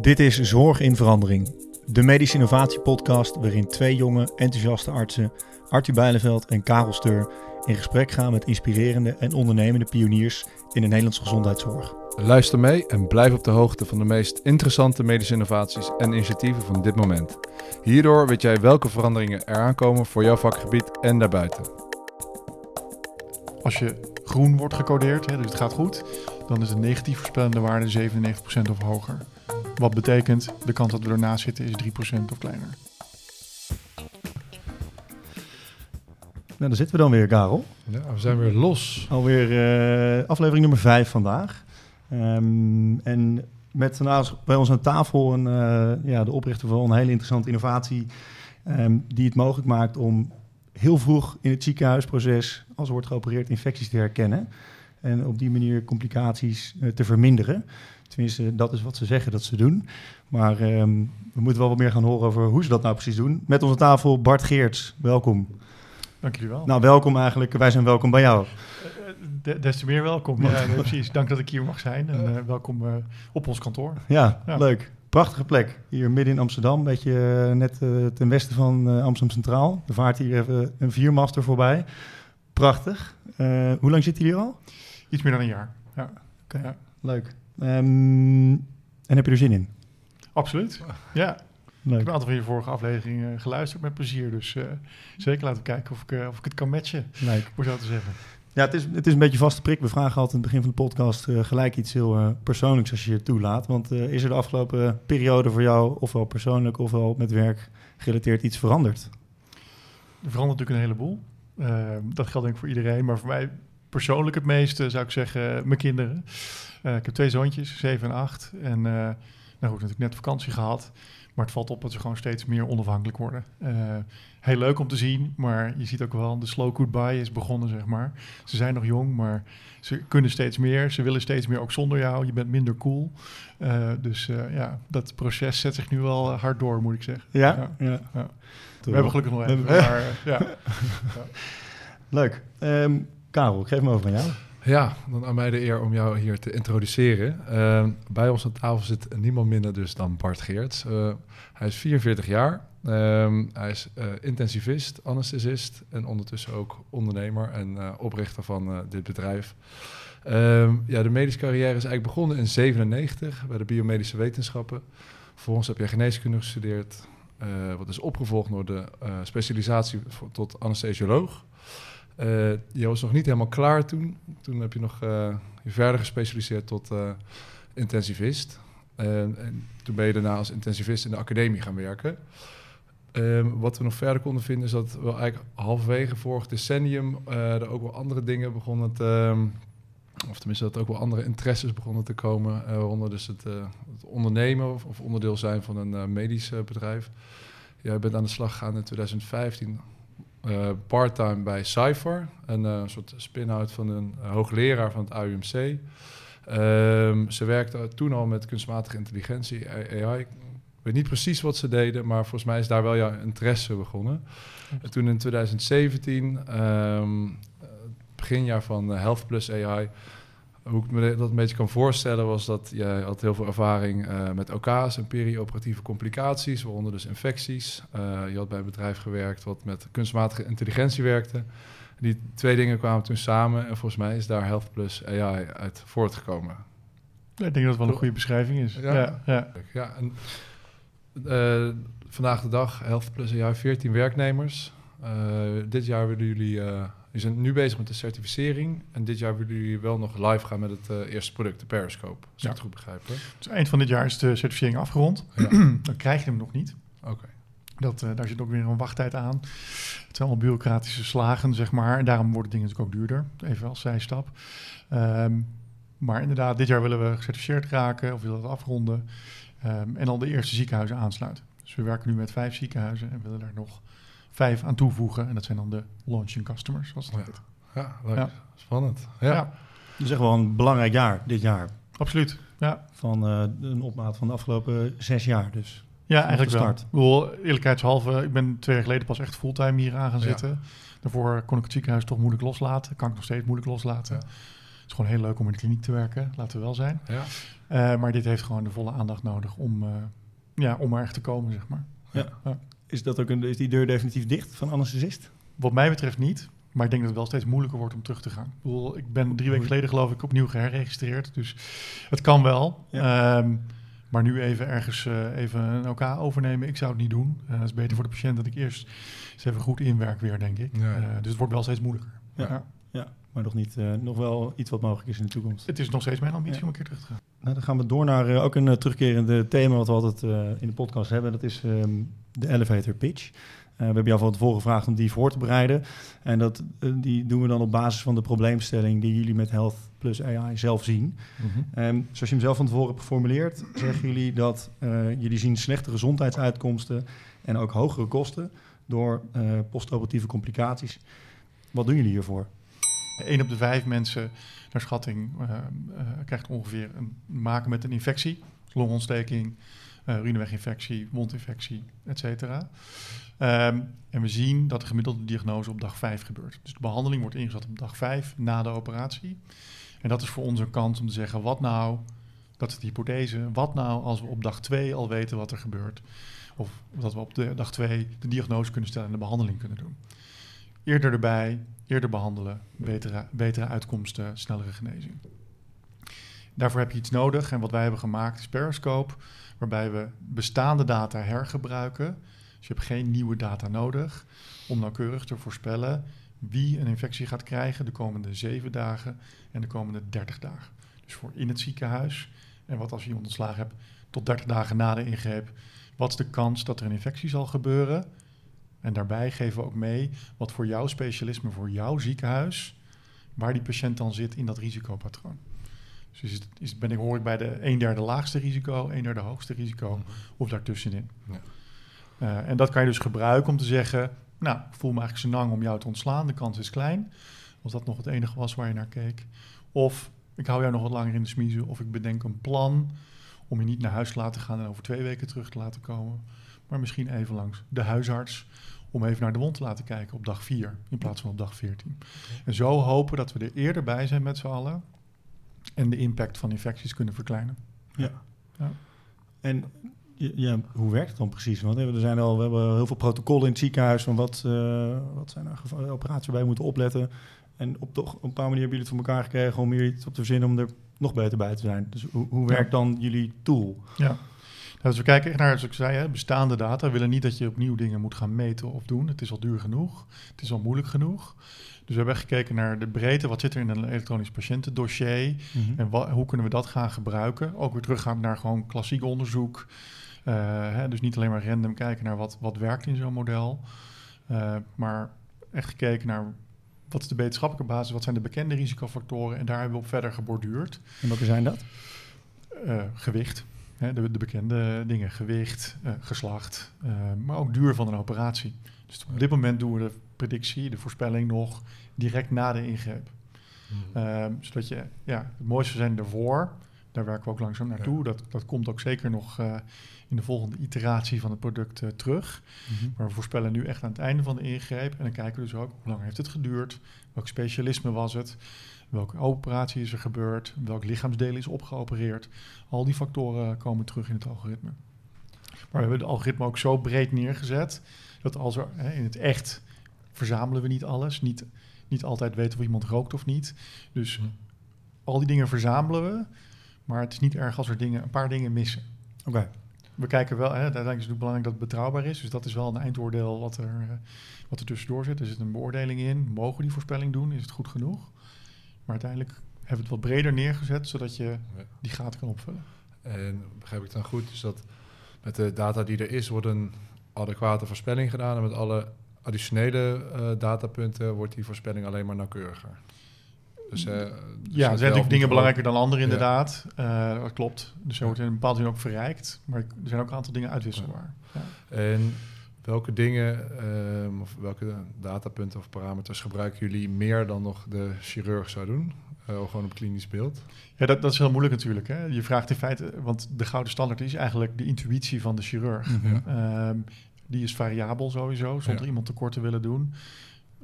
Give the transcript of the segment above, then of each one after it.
Dit is Zorg in Verandering, de medische innovatiepodcast waarin twee jonge, enthousiaste artsen, Arthur Bijleveld en Karel Steur, in gesprek gaan met inspirerende en ondernemende pioniers in de Nederlandse gezondheidszorg. Luister mee en blijf op de hoogte van de meest interessante medische innovaties en initiatieven van dit moment. Hierdoor weet jij welke veranderingen er aankomen voor jouw vakgebied en daarbuiten. Als je groen wordt gecodeerd, hè, dus het gaat goed, dan is de negatief voorspellende waarde 97% of hoger. Wat betekent de kans dat we ernaast zitten is 3% of kleiner. Nou, daar zitten we dan weer, Karel. Ja, we zijn weer los. Alweer uh, aflevering nummer 5 vandaag. Um, en met vandaag bij ons aan tafel een, uh, ja, de oprichter van een hele interessante innovatie... Um, die het mogelijk maakt om heel vroeg in het ziekenhuisproces, als er wordt geopereerd, infecties te herkennen. En op die manier complicaties uh, te verminderen. Tenminste, dat is wat ze zeggen dat ze doen. Maar um, we moeten wel wat meer gaan horen over hoe ze dat nou precies doen. Met onze tafel Bart Geerts, welkom. Dank jullie wel. Nou, welkom eigenlijk. Wij zijn welkom bij jou. De, des te meer welkom. Ja, nee, precies. Dank dat ik hier mag zijn en uh, welkom uh, op ons kantoor. Ja, ja, leuk. Prachtige plek. Hier midden in Amsterdam, een beetje uh, net ten westen van Amsterdam Centraal. Er vaart hier even een viermaster voorbij. Prachtig. hoe lang zitten jullie al? Iets meer dan een jaar. Ja. Okay. ja. Leuk. Um, en heb je er zin in? Absoluut. Ja. Leuk. Ik heb een aantal van je vorige afleveringen geluisterd met plezier. Dus uh, zeker laten we kijken of ik, uh, of ik het kan matchen. Leuk. Hoe zou te zeggen. Ja, het is, het is een beetje vaste prik. We vragen altijd in het begin van de podcast uh, gelijk iets heel persoonlijks als je het toelaat. Want is er de afgelopen periode voor jou, ofwel persoonlijk ofwel met werk gerelateerd, iets veranderd? Er verandert natuurlijk een heleboel. dat geldt denk ik voor iedereen. Maar voor mij persoonlijk het meeste zou ik zeggen mijn kinderen. ik heb twee zoontjes, zeven en acht. En nou goed, natuurlijk net vakantie gehad. Maar het valt op dat ze gewoon steeds meer onafhankelijk worden. Uh, heel leuk om te zien, maar je ziet ook wel, de slow goodbye is begonnen, zeg maar. Ze zijn nog jong, maar ze kunnen steeds meer. Ze willen steeds meer ook zonder jou. Je bent minder cool. Uh, dus uh, ja, dat proces zet zich nu wel hard door, moet ik zeggen. Ja? ja. ja. ja. We hebben gelukkig nog even, maar ja. Leuk. Um, Karel, ik geef me over aan jou. Ja, dan aan mij de eer om jou hier te introduceren. Uh, bij ons aan tafel zit niemand minder dus dan Bart Geerts. Uh, hij is 44 jaar. Um, hij is uh, intensivist, anesthesist en ondertussen ook ondernemer en uh, oprichter van dit bedrijf. Um, ja, de medische carrière is eigenlijk begonnen in 97 bij de biomedische wetenschappen. Vervolgens heb je geneeskunde gestudeerd, wat is opgevolgd door de specialisatie tot anesthesioloog. Uh, je was nog niet helemaal klaar toen. Toen heb je nog uh, je verder gespecialiseerd tot uh, intensivist. en toen ben je daarna als intensivist in de academie gaan werken. Ehm, wat we nog verder konden vinden is dat we eigenlijk halverwege vorig decennium er ook wel andere dingen begonnen te... of tenminste dat er ook wel andere interesses begonnen te komen. waaronder dus het, het ondernemen of, of, onderdeel zijn van een medisch bedrijf. Jij bent aan de slag gegaan in 2015 uh, parttime bij Cypher, een uh, soort spin-out van een hoogleraar van het AUMC. Um, ehm, ze werkte toen al met kunstmatige intelligentie, AI. Ik weet niet precies wat ze deden, maar volgens mij is daar wel jouw interesse begonnen. En toen in 2017, um, beginjaar van Health Plus AI, hoe ik me dat een beetje kan voorstellen, was dat jij had heel veel ervaring uh, met OK's en perioperatieve complicaties, waaronder dus infecties. Uh, je had bij een bedrijf gewerkt wat met kunstmatige intelligentie werkte. Die twee dingen kwamen toen samen en volgens mij is daar Health Plus AI uit voortgekomen. Ja, ik denk dat het wel een goede beschrijving is. Ja, ja. ja. ja en, uh, vandaag de dag Health Plus AI 14 werknemers. dit jaar willen jullie we zijn nu bezig met de certificering. En dit jaar willen jullie wel nog live gaan met het uh, eerste product, de Periscope. Als ja. ik het goed begrijp. Dus eind van dit jaar is de certificering afgerond. Ja. Dan krijg je hem nog niet. Oké. Dat, uh, daar zit ook weer een wachttijd aan. Het zijn allemaal bureaucratische slagen, zeg maar. En daarom worden dingen natuurlijk ook duurder. Even als zijstap. Um, maar inderdaad, dit jaar willen we gecertificeerd raken. Of willen we dat afronden. Um, en dan de eerste ziekenhuizen aansluiten. Dus we werken nu met vijf ziekenhuizen en willen daar nog vijf aan toevoegen. En dat zijn dan de launching customers, zoals het heet. Ja, leuk. Ja. Spannend. Ja. ja. Dus echt wel een belangrijk jaar, dit jaar. Absoluut, ja. Van uh, een opmaat van de afgelopen zes jaar dus. Ja, eigenlijk start. wel. Ik bedoel, eerlijkheidshalve, ik ben twee jaar geleden pas echt fulltime hier aan gaan zitten. Daarvoor kon ik het ziekenhuis toch moeilijk loslaten. Kan ik nog steeds moeilijk loslaten. is gewoon heel leuk om in de kliniek te werken, laten we wel zijn. Ja. Eh, maar dit heeft gewoon de volle aandacht nodig om, eh, ja, om er echt te komen, zeg maar. Is, dat ook een, is die deur definitief dicht van anesthesist? Wat mij betreft niet. Maar ik denk dat het wel steeds moeilijker wordt om terug te gaan. Ik, bedoel, ik ben drie weken geleden geloof ik opnieuw geherregistreerd. Dus het kan wel. Ehm, maar nu even ergens eh, even een OK overnemen, ik zou het niet doen. Uh, het is beter voor de patiënt dat ik eerst eens even goed inwerk weer, denk ik. Ja. Uh, dus het wordt wel steeds moeilijker. Ja. Ja. Maar nog, niet, eh, nog wel iets wat mogelijk is in de toekomst. Het is nog steeds mijn ambitie Ja. om een keer terug te gaan. Nou, dan gaan we door naar eh, ook een eh, terugkerende thema wat we altijd in de podcast hebben. Dat is ehm, de elevator pitch. We hebben jou van tevoren gevraagd om die voor te bereiden. En dat, die doen we dan op basis van de probleemstelling die jullie met Health plus AI zelf zien. Ehm, zoals je hem zelf van tevoren hebt geformuleerd, zeggen jullie dat jullie zien slechte gezondheidsuitkomsten en ook hogere kosten door postoperatieve complicaties. Wat doen jullie hiervoor? Eén op de vijf mensen, naar schatting, eh, eh, krijgt ongeveer een maken met een infectie. Longontsteking, eh urineweginfectie, mondinfectie, et cetera. Ehm, en we zien dat de gemiddelde diagnose op dag 5 gebeurt. Dus de behandeling wordt ingezet op dag 5 na de operatie. En dat is voor ons een kans om te zeggen, wat nou, dat is de hypothese, wat nou als we op dag 2 al weten wat er gebeurt. Of dat we op de dag 2 de diagnose kunnen stellen en de behandeling kunnen doen. Eerder erbij, eerder behandelen, betere, betere uitkomsten, snellere genezing. Daarvoor heb je iets nodig en wat wij hebben gemaakt is Periscope, waarbij we bestaande data hergebruiken. Dus je hebt geen nieuwe data nodig om nauwkeurig te voorspellen wie een infectie gaat krijgen de komende zeven dagen en de komende 30 dagen. Dus voor in het ziekenhuis en wat als je ontslagen hebt tot 30 dagen na de ingreep, wat is de kans dat er een infectie zal gebeuren? En daarbij geven we ook mee wat voor jouw specialisme, voor jouw ziekenhuis, waar die patiënt dan zit in dat risicopatroon. Dus is het, is, ben ik, hoor ik bij de een derde laagste risico, een derde hoogste risico of daartussenin. Ja. Eh, en dat kan je dus gebruiken om te zeggen, nou, ik voel me eigenlijk senang om jou te ontslaan, de kans is klein. Als dat nog het enige was waar je naar keek. Of ik hou jou nog wat langer in de smiezen, of ik bedenk een plan om je niet naar huis te laten gaan en over twee weken terug te laten komen. Maar misschien even langs de huisarts om even naar de wond te laten kijken op dag 4 in plaats van op dag 14. En zo hopen dat we er eerder bij zijn met z'n allen en de impact van infecties kunnen verkleinen. En ja, ja, hoe werkt het dan precies? Want er zijn al, we hebben heel veel protocollen in het ziekenhuis van wat, eh, wat zijn er geva- operaties waar je moet opletten. En op, toch, op een paar manier hebben jullie het voor elkaar gekregen om hier iets op te verzinnen om er nog beter bij te zijn. Dus hoe, hoe Ja. werkt dan jullie tool? Ja. Nou, dus we kijken echt naar, zoals ik zei, hè, bestaande data. We willen niet dat je opnieuw dingen moet gaan meten of doen. Het is al duur genoeg. Het is al moeilijk genoeg. Dus we hebben echt gekeken naar de breedte. Wat zit er in een elektronisch patiëntendossier? En wa- hoe kunnen we dat gaan gebruiken? Ook weer teruggaan naar gewoon klassiek onderzoek. Eh, hè, dus niet alleen maar random kijken naar wat, wat werkt in zo'n model. Eh, maar echt gekeken naar wat is de wetenschappelijke basis, wat zijn de bekende risicofactoren. En daar hebben we op verder geborduurd. En welke zijn dat? Eh, gewicht, hè, de, de bekende dingen, gewicht, eh, geslacht, eh, maar ook duur van een operatie. Dus op dit moment doen we de predictie, de voorspelling nog direct na de ingreep. Ehm, zodat je, ja, het mooiste zijn ervoor. Daar werken we ook langzaam naartoe. Dat, dat komt ook zeker nog eh, in de volgende iteratie van het product terug. Maar we voorspellen nu echt aan het einde van de ingreep. En dan kijken we dus ook hoe lang heeft het geduurd, welk specialisme was het, welke operatie is er gebeurd, welk lichaamsdeel is opgeopereerd. Al die factoren komen terug in het algoritme. Maar we hebben het algoritme ook zo breed neergezet dat als er hè, in het echt verzamelen we niet alles, niet, niet altijd weten of iemand rookt of niet. Dus al die dingen verzamelen we, maar het is niet erg als er dingen, een paar dingen missen. Oké. We kijken wel, hè, uiteindelijk is het belangrijk dat het betrouwbaar is. Dus dat is wel een eindoordeel wat er, eh, wat er tussendoor zit. Er zit een beoordeling in. Mogen we die voorspelling doen? Is het goed genoeg? Maar uiteindelijk hebben we het wat breder neergezet, zodat je Ja. die gaten kan opvullen. En begrijp ik dan goed, dus dat met de data die er is, wordt een adequate voorspelling gedaan. En met alle additionele eh, datapunten wordt die voorspelling alleen maar nauwkeuriger. Dus, eh, dus Ja, er zijn natuurlijk dingen belangrijker dan andere, Ja. inderdaad. Eh, dat klopt. Dus er Ja. wordt in een bepaalde zin ook verrijkt. Maar er zijn ook een aantal dingen uitwisselbaar. Ja. En welke dingen, ehm, of welke datapunten of parameters gebruiken jullie meer dan nog de chirurg zou doen? Eh, gewoon op klinisch beeld. Ja, dat, dat is heel moeilijk natuurlijk. Hè? Je vraagt in feite, want de gouden standaard is eigenlijk de intuïtie van de chirurg. Mhm. Ja. Ehm, die is variabel sowieso, zonder Ja. iemand tekort te willen doen.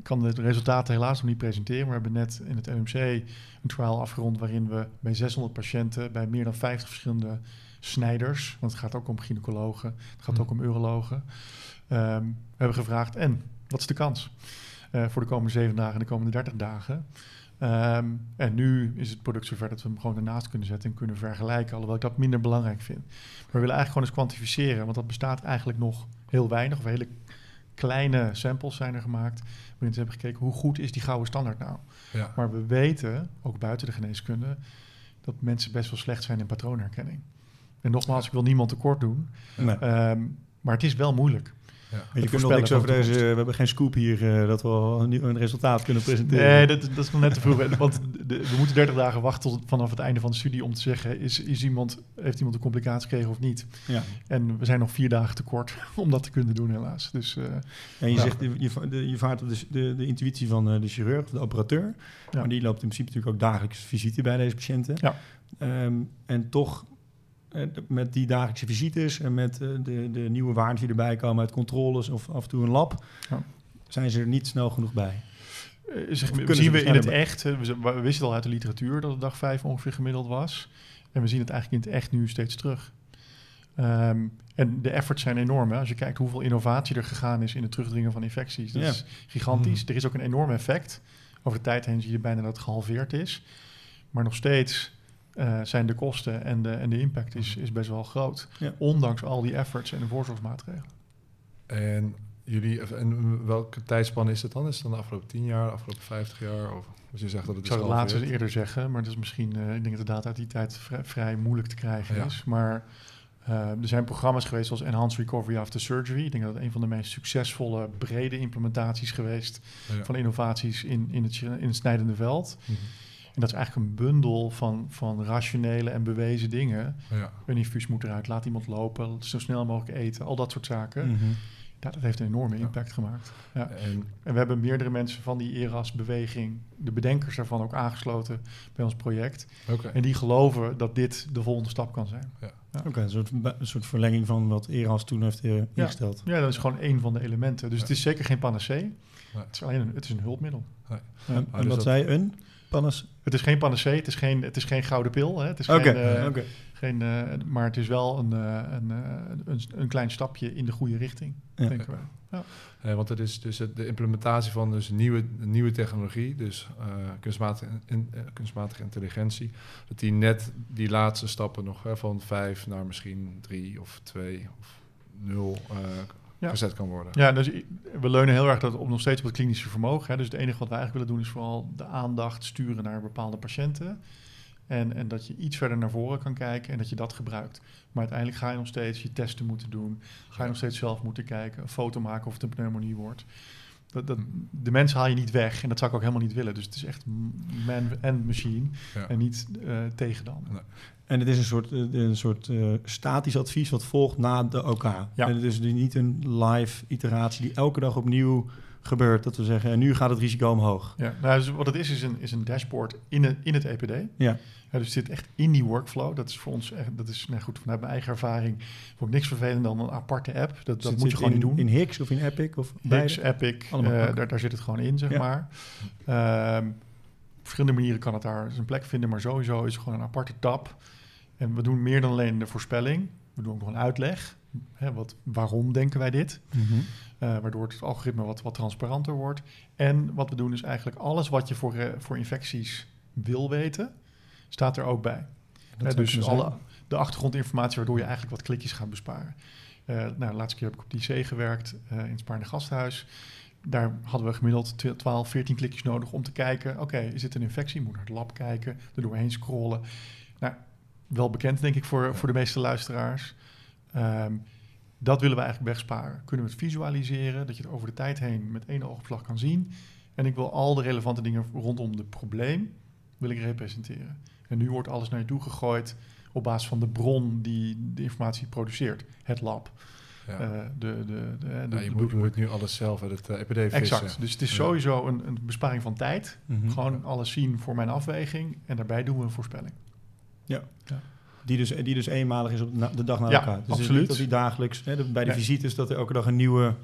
kan de resultaten helaas nog niet presenteren. We hebben net in het NMC een trial afgerond waarin we bij 600 patiënten, bij meer dan 50 verschillende snijders, want het gaat ook om gynaecologen, het gaat Mhm. ook om urologen, ehm, hebben gevraagd en wat is de kans eh, voor de komende zeven dagen en de komende 30 dagen? Ehm, en nu is het product zover dat we hem gewoon ernaast kunnen zetten en kunnen vergelijken, alhoewel ik dat minder belangrijk vind. Maar we willen eigenlijk gewoon eens kwantificeren, want dat bestaat eigenlijk nog heel weinig, of hele kleine samples zijn er gemaakt, waarin ze hebben gekeken hoe goed is die gouden standaard nou. Ja. Maar we weten, ook buiten de geneeskunde, dat mensen best wel slecht zijn in patroonherkenning. En nogmaals, ik wil niemand tekort doen, Nee. ehm, maar het is wel moeilijk. Ja. je kunt nog niks over de deze... We hebben geen scoop hier eh, dat we al een, resultaat kunnen presenteren. Nee, dat, dat is nog net te vroeg. Want de- we moeten 30 dagen wachten tot vanaf het einde van de studie om te zeggen: is, is iemand, heeft iemand een complicatie gekregen of niet? Ja. En we zijn nog vier dagen tekort om dat te kunnen doen, helaas. Dus eh, En je Ja. zegt, je, de- je vaart op de, de, de intuïtie van eh, de chirurg of de operateur. Ja. Maar die loopt in principe natuurlijk ook dagelijks visite bij deze patiënten. Ja. Ehm, en toch, eh, met die dagelijkse visites en met eh, de, de nieuwe waarden die erbij komen uit controles of af en toe een lab, Ja. zijn ze er niet snel genoeg bij. Eh, zeg, we zien we in het echt, eh, we, wisten al uit de literatuur dat het dag 5 ongeveer gemiddeld was. En we zien het eigenlijk in het echt nu steeds terug. Ehm, en de efforts zijn enorm. Hè? Als je kijkt hoeveel innovatie er gegaan is in het terugdringen van infecties. Dat Ja. is gigantisch. Mhm. Er is ook een enorm effect. Over de tijd heen zie je bijna dat het gehalveerd is. Maar nog steeds eh, zijn de kosten en de, en de impact is, is best wel groot. Ja. Ondanks al die efforts en de voorzorgsmaatregelen. En jullie, en welke tijdspanne is het dan? Is het dan de afgelopen 10 jaar, de afgelopen 50 jaar? Of als je zegt dat het Ik zou het laatste eerder zeggen, maar dat is misschien, eh, ik denk dat de data uit die tijd vrij, vrij moeilijk te krijgen Ja. is. Maar eh, er zijn programma's geweest zoals Enhanced Recovery After Surgery. Ik denk dat het een van de meest succesvolle, brede implementaties geweest Ja. van innovaties in, in, het, in het snijdende veld. Mhm. En dat is eigenlijk een bundel van, van rationele en bewezen dingen. Ja. Een infuus moet eruit, laat iemand lopen, zo snel mogelijk eten, al dat soort zaken. Mhm. Ja, dat heeft een enorme Ja. impact gemaakt. Ja. En En we hebben meerdere mensen van die ERAS-beweging, de bedenkers daarvan ook aangesloten bij ons project. oké. En die geloven dat dit de volgende stap kan zijn. Oké, een, soort, een soort verlenging van wat Eras toen heeft eh, ingesteld. Ja, dat is gewoon één van de elementen. Dus Ja. het is zeker geen panacee. Nee. Het is alleen een, het is een hulpmiddel. Nee. Ja. En, en dus wat dat- zei je? Een? Pannes? Het is geen panacee, het is geen, het is geen gouden pil. Hè? Het is Oké, geen, eh, oké. geen, eh, maar het is wel een, eh, een, eh, een, een klein stapje in de goede richting, Ja. denken wij. Eh, want het is dus het- de implementatie van dus nieuwe, nieuwe technologie, dus eh, kunstmatige, in, kunstmatige intelligentie, dat die net die laatste stappen nog hè, van vijf naar misschien drie of twee of nul eh, Ja. gezet kan worden. Ja, dus we leunen heel erg dat op nog steeds op het klinische vermogen. Hè. Dus het enige wat wij eigenlijk willen doen is vooral de aandacht sturen naar bepaalde patiënten. En, en dat je iets verder naar voren kan kijken en dat je dat gebruikt. Maar uiteindelijk ga je nog steeds je testen moeten doen. Ga je nog steeds zelf moeten kijken, een foto maken of het een pneumonie wordt. Dat, dat, de mensen haal je niet weg en dat zou ik ook helemaal niet willen. Dus het is echt man en machine Ja. en niet eh, tegen dan. En het is een soort, eh, een soort eh, statisch advies wat volgt na de OK. Ja. En het is dus niet een live iteratie die elke dag opnieuw gebeurt. Dat we zeggen, en nu gaat het risico omhoog. Ja, nou, dus wat het is, is een, is een dashboard in, het in het EPD. Ja. Ja, dus het zit echt in die workflow. Dat is voor ons echt, dat is, nou goed, vanuit mijn eigen ervaring, vond ik niks vervelend dan een aparte app. Dat, dat moet je gewoon in, niet doen. In Hicks of in Epic of beide? Epic, eh, daar, daar zit het gewoon in, zeg Ja. maar. Ehm, op verschillende manieren kan het daar zijn plek vinden, maar sowieso is het gewoon een aparte tab. En we doen meer dan alleen de voorspelling. We doen ook nog een uitleg. Hè, wat, waarom denken wij dit? Mhm. Eh, waardoor het algoritme wat, wat transparanter wordt. En wat we doen is eigenlijk alles wat je voor, eh, voor infecties wil weten, staat er ook bij. Dat Hè, dus alle, de achtergrondinformatie waardoor je eigenlijk wat klikjes gaat besparen. Eh, nou, de laatste keer heb ik op die IC gewerkt eh, in het Spaarne Gasthuis. Daar hadden we gemiddeld tw- 12, 14 klikjes nodig om te kijken... oké, is dit een infectie? Moet naar het lab kijken, er doorheen scrollen. Nou, wel bekend denk ik voor, voor de meeste luisteraars. Ehm, dat willen we eigenlijk wegsparen. Kunnen we het visualiseren, dat je het over de tijd heen met één oogopslag kan zien. En ik wil al de relevante dingen rondom het probleem wil ik representeren. En nu wordt alles naar je toe gegooid op basis van de bron die de informatie produceert. Het lab. Ja. Eh, de, de, de, de, Ja, de je moet, nu alles zelf uit het uh, EPD vissen. Exact. Dus het is Ja. sowieso een, een besparing van tijd. Mhm. Gewoon alles zien voor mijn afweging. En daarbij doen we een voorspelling. Die dus, die dus eenmalig is op na- de dag na Ja, elkaar. Dus absoluut. niet dat die dagelijks, hè, de- bij de Nee. visites, dat er elke dag een nieuwe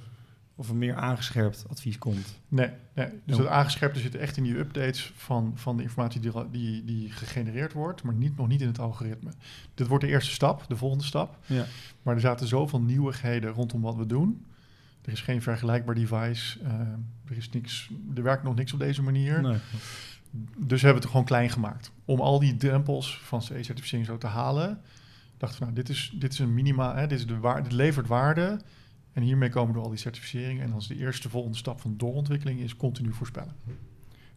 of een meer aangescherpt advies komt. Nee, nee. dus Ja. dat aangescherpte zit echt in die updates van, van de informatie die, die, die gegenereerd wordt, maar niet, nog niet in het algoritme. Dit wordt de eerste stap, de volgende stap. Ja. Maar er zaten zoveel nieuwigheden rondom wat we doen. Er is geen vergelijkbaar device. eh, er, is niks, er werkt nog niks op deze manier. Nee. Dus we hebben het gewoon klein gemaakt. Om al die drempels van CE-certificering zo te halen, dachten we, nou, dit is, dit is een minima, hè, dit, is de waar, dit levert waarde. En hiermee komen door al die certificeringen. En is de eerste volgende stap van doorontwikkeling is continu voorspellen.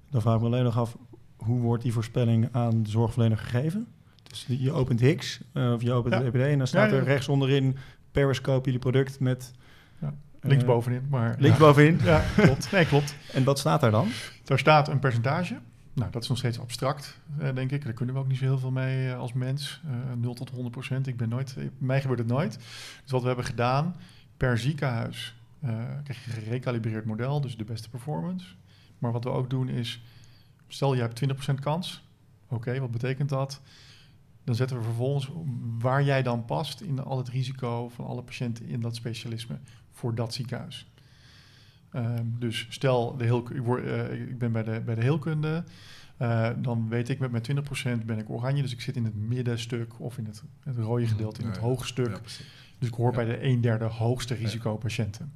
Dan vraag ik me alleen nog af, hoe wordt die voorspelling aan de zorgverlener gegeven? Dus je opent Hix eh, of je opent Ja. de EPD en dan staat Ja, ja. er rechts onderin Periscope jullie product met... Ja. eh, Links bovenin. Maar, Links bovenin. Ja, klopt. Nee, klopt. En wat staat daar dan? Daar staat een percentage. Nou, dat is nog steeds abstract, eh, denk ik. Daar kunnen we ook niet zo heel veel mee als mens. Eh 0 tot 100 procent. Ik ben nooit, mij gebeurt het nooit. Dus wat we hebben gedaan, per ziekenhuis eh, krijg je een gerecalibreerd model, dus de beste performance. Maar wat we ook doen is, stel je hebt 20% kans. Oké, wat betekent dat? Dan zetten we vervolgens waar jij dan past in al het risico van alle patiënten in dat specialisme voor dat ziekenhuis. Ehm, dus stel, de heel, ik, word, eh, ik ben bij de, bij de heelkunde. Eh, dan weet ik met mijn 20% ben ik oranje. Dus ik zit in het middenstuk of in het, het rode gedeelte, in het. Ja, precies. Dus ik hoor Ja. bij de een derde hoogste risicopatiënten.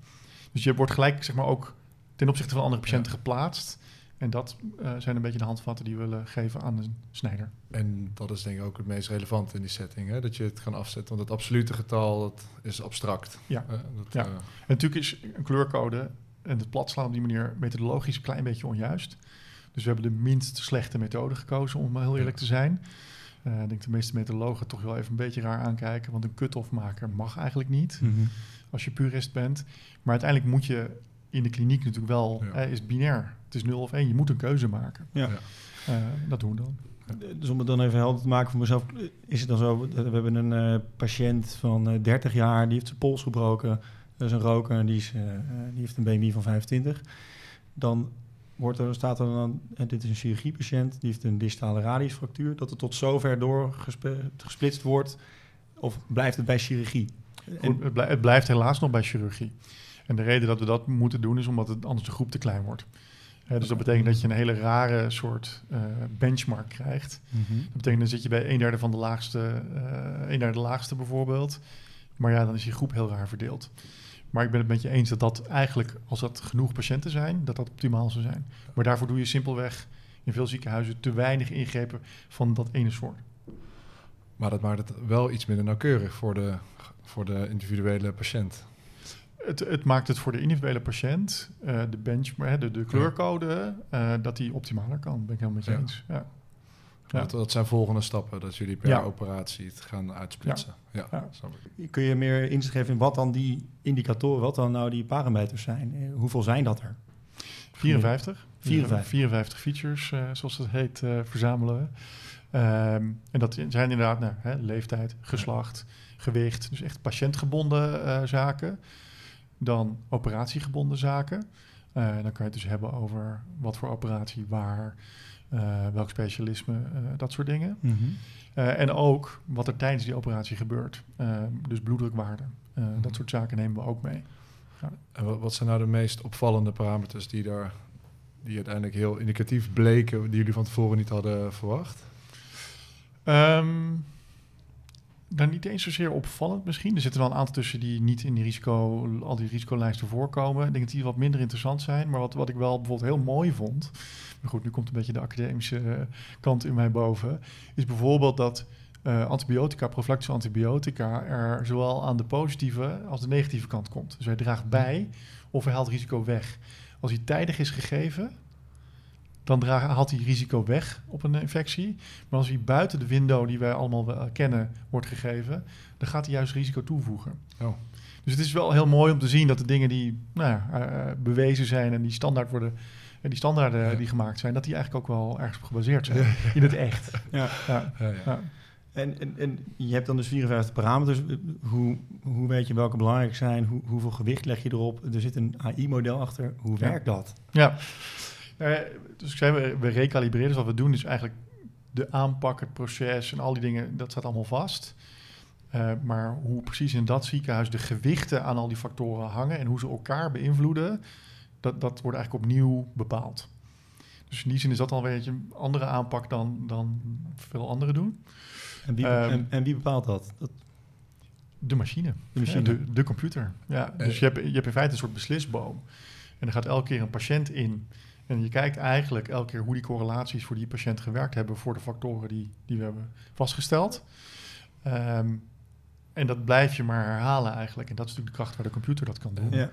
Dus je wordt gelijk zeg maar, ook ten opzichte van andere patiënten geplaatst. En dat eh, zijn een beetje de handvatten die we willen geven aan een snijder. En dat is denk ik ook het meest relevant in die setting. Hè? Dat je het kan afzetten. Want het absolute getal dat is abstract. Ja. Dat, Ja. eh, En natuurlijk is een kleurcode en het platslaan op die manier methodologisch een klein beetje onjuist. Dus we hebben de minst slechte methode gekozen, om heel eerlijk te zijn. Eh, ik denk de meeste methodologen toch wel even een beetje raar aankijken, want een cut-off maken mag eigenlijk niet Mhm. als je purist bent. Maar uiteindelijk moet je in de kliniek natuurlijk wel, Ja. eh, is het binair. Het is 0 of 1, je moet een keuze maken. Ja. Eh, dat doen we dan. Dus om het dan even helder te maken voor mezelf, is het dan zo, we hebben een eh, patiënt van eh, 30 jaar, die heeft zijn pols gebroken, dat is een roker, die, is, die heeft een BMI van 25. Dan wordt er, staat er dan, eh, dit is een chirurgiepatiënt, die heeft een distale radiusfractuur, dat het tot zover doorgesplitst wordt, of blijft het bij chirurgie? En, Goed, het, blij- het blijft helaas nog bij chirurgie. En de reden dat we dat moeten doen is omdat het anders de groep te klein wordt. Dus dat betekent dat je een hele rare soort eh, benchmark krijgt. Mhm. Dat betekent dan zit je bij een derde van de laagste, eh een derde de laagste bijvoorbeeld. Maar ja, dan is je groep heel raar verdeeld. Maar ik ben het met je eens dat dat eigenlijk, als dat genoeg patiënten zijn, dat dat optimaal zou zijn. Maar daarvoor doe je simpelweg in veel ziekenhuizen te weinig ingrepen van dat ene soort. Maar dat maakt het wel iets minder nauwkeurig voor de, voor de individuele patiënt. Het, het maakt het voor de individuele patiënt, eh, de benchmark, de, de kleurcode, eh, dat die optimaler kan. Ben ik helemaal met je Ja. eens. Ja. Ja. Dat, dat zijn volgende stappen, dat jullie per Ja. operatie het gaan uitsplitsen. Ja, Ja. Kun je meer inzicht geven in wat dan die indicatoren, wat dan nou die parameters zijn? Eh, Hoeveel zijn dat er? 54. 54. 54 features, eh, zoals het heet, eh, verzamelen we. Ehm, en dat zijn inderdaad nou, hè, leeftijd, geslacht, gewicht. Dus echt patiëntgebonden eh, zaken. Dan operatiegebonden zaken. Eh, dan kan je het dus hebben over wat voor operatie, waar, welk specialisme, eh, dat soort dingen. Mhm. Eh, en ook wat er tijdens die operatie gebeurt. Dus bloeddrukwaarde. Eh, Mhm. Dat soort zaken nemen we ook mee. En wat, wat zijn nou de meest opvallende parameters die daar die uiteindelijk heel indicatief bleken, die jullie van tevoren niet hadden verwacht? Ehm nou, niet eens zozeer opvallend misschien. Er zitten wel een aantal tussen die niet in die risico, al die risicolijsten voorkomen. Ik denk dat die wat minder interessant zijn. Maar wat, wat ik wel bijvoorbeeld heel mooi vond... Maar goed, nu komt een beetje de academische eh, kant in mij boven. Is bijvoorbeeld dat eh, antibiotica, profilactische antibiotica... er zowel aan de positieve als de negatieve kant komt. Dus hij draagt bij of hij haalt risico weg. Als hij tijdig is gegeven, dan draagt, haalt hij risico weg op een infectie. Maar als hij buiten de window die wij allemaal wel kennen wordt gegeven, dan gaat hij juist risico toevoegen. Oh. Dus het is wel heel mooi om te zien dat de dingen die nou ja, eh, bewezen zijn en die standaard worden, en die standaarden Ja. die gemaakt zijn, dat die eigenlijk ook wel ergens op gebaseerd zijn in het echt. Ja. Ja, Ja, ja. ja. En, en, en je hebt dan dus 54 parameters. Hoe, hoe weet je welke belangrijk zijn? Hoe, hoeveel gewicht leg je erop? Er zit een AI-model achter. Hoe Ja. werkt dat? Ja, Eh, dus ik zei, we, we recalibreren. Dus wat we doen is eigenlijk de aanpak, het proces en al die dingen, dat staat allemaal vast. Uh, maar hoe precies in dat ziekenhuis de gewichten aan al die factoren hangen en hoe ze elkaar beïnvloeden, dat, dat wordt eigenlijk opnieuw bepaald. Dus in die zin is dat alweer een andere aanpak dan, dan veel anderen doen. En wie, um, en, en wie bepaalt dat? dat? De machine. De, machine. de, de computer. Ja, dus je hebt, je hebt in feite een soort beslisboom. En er gaat elke keer een patiënt in. En je kijkt eigenlijk elke keer hoe die correlaties voor die patiënt gewerkt hebben voor de factoren die, die we hebben vastgesteld. Um, en dat blijf je maar herhalen eigenlijk. En dat is natuurlijk de kracht waar de computer dat kan doen. Ja.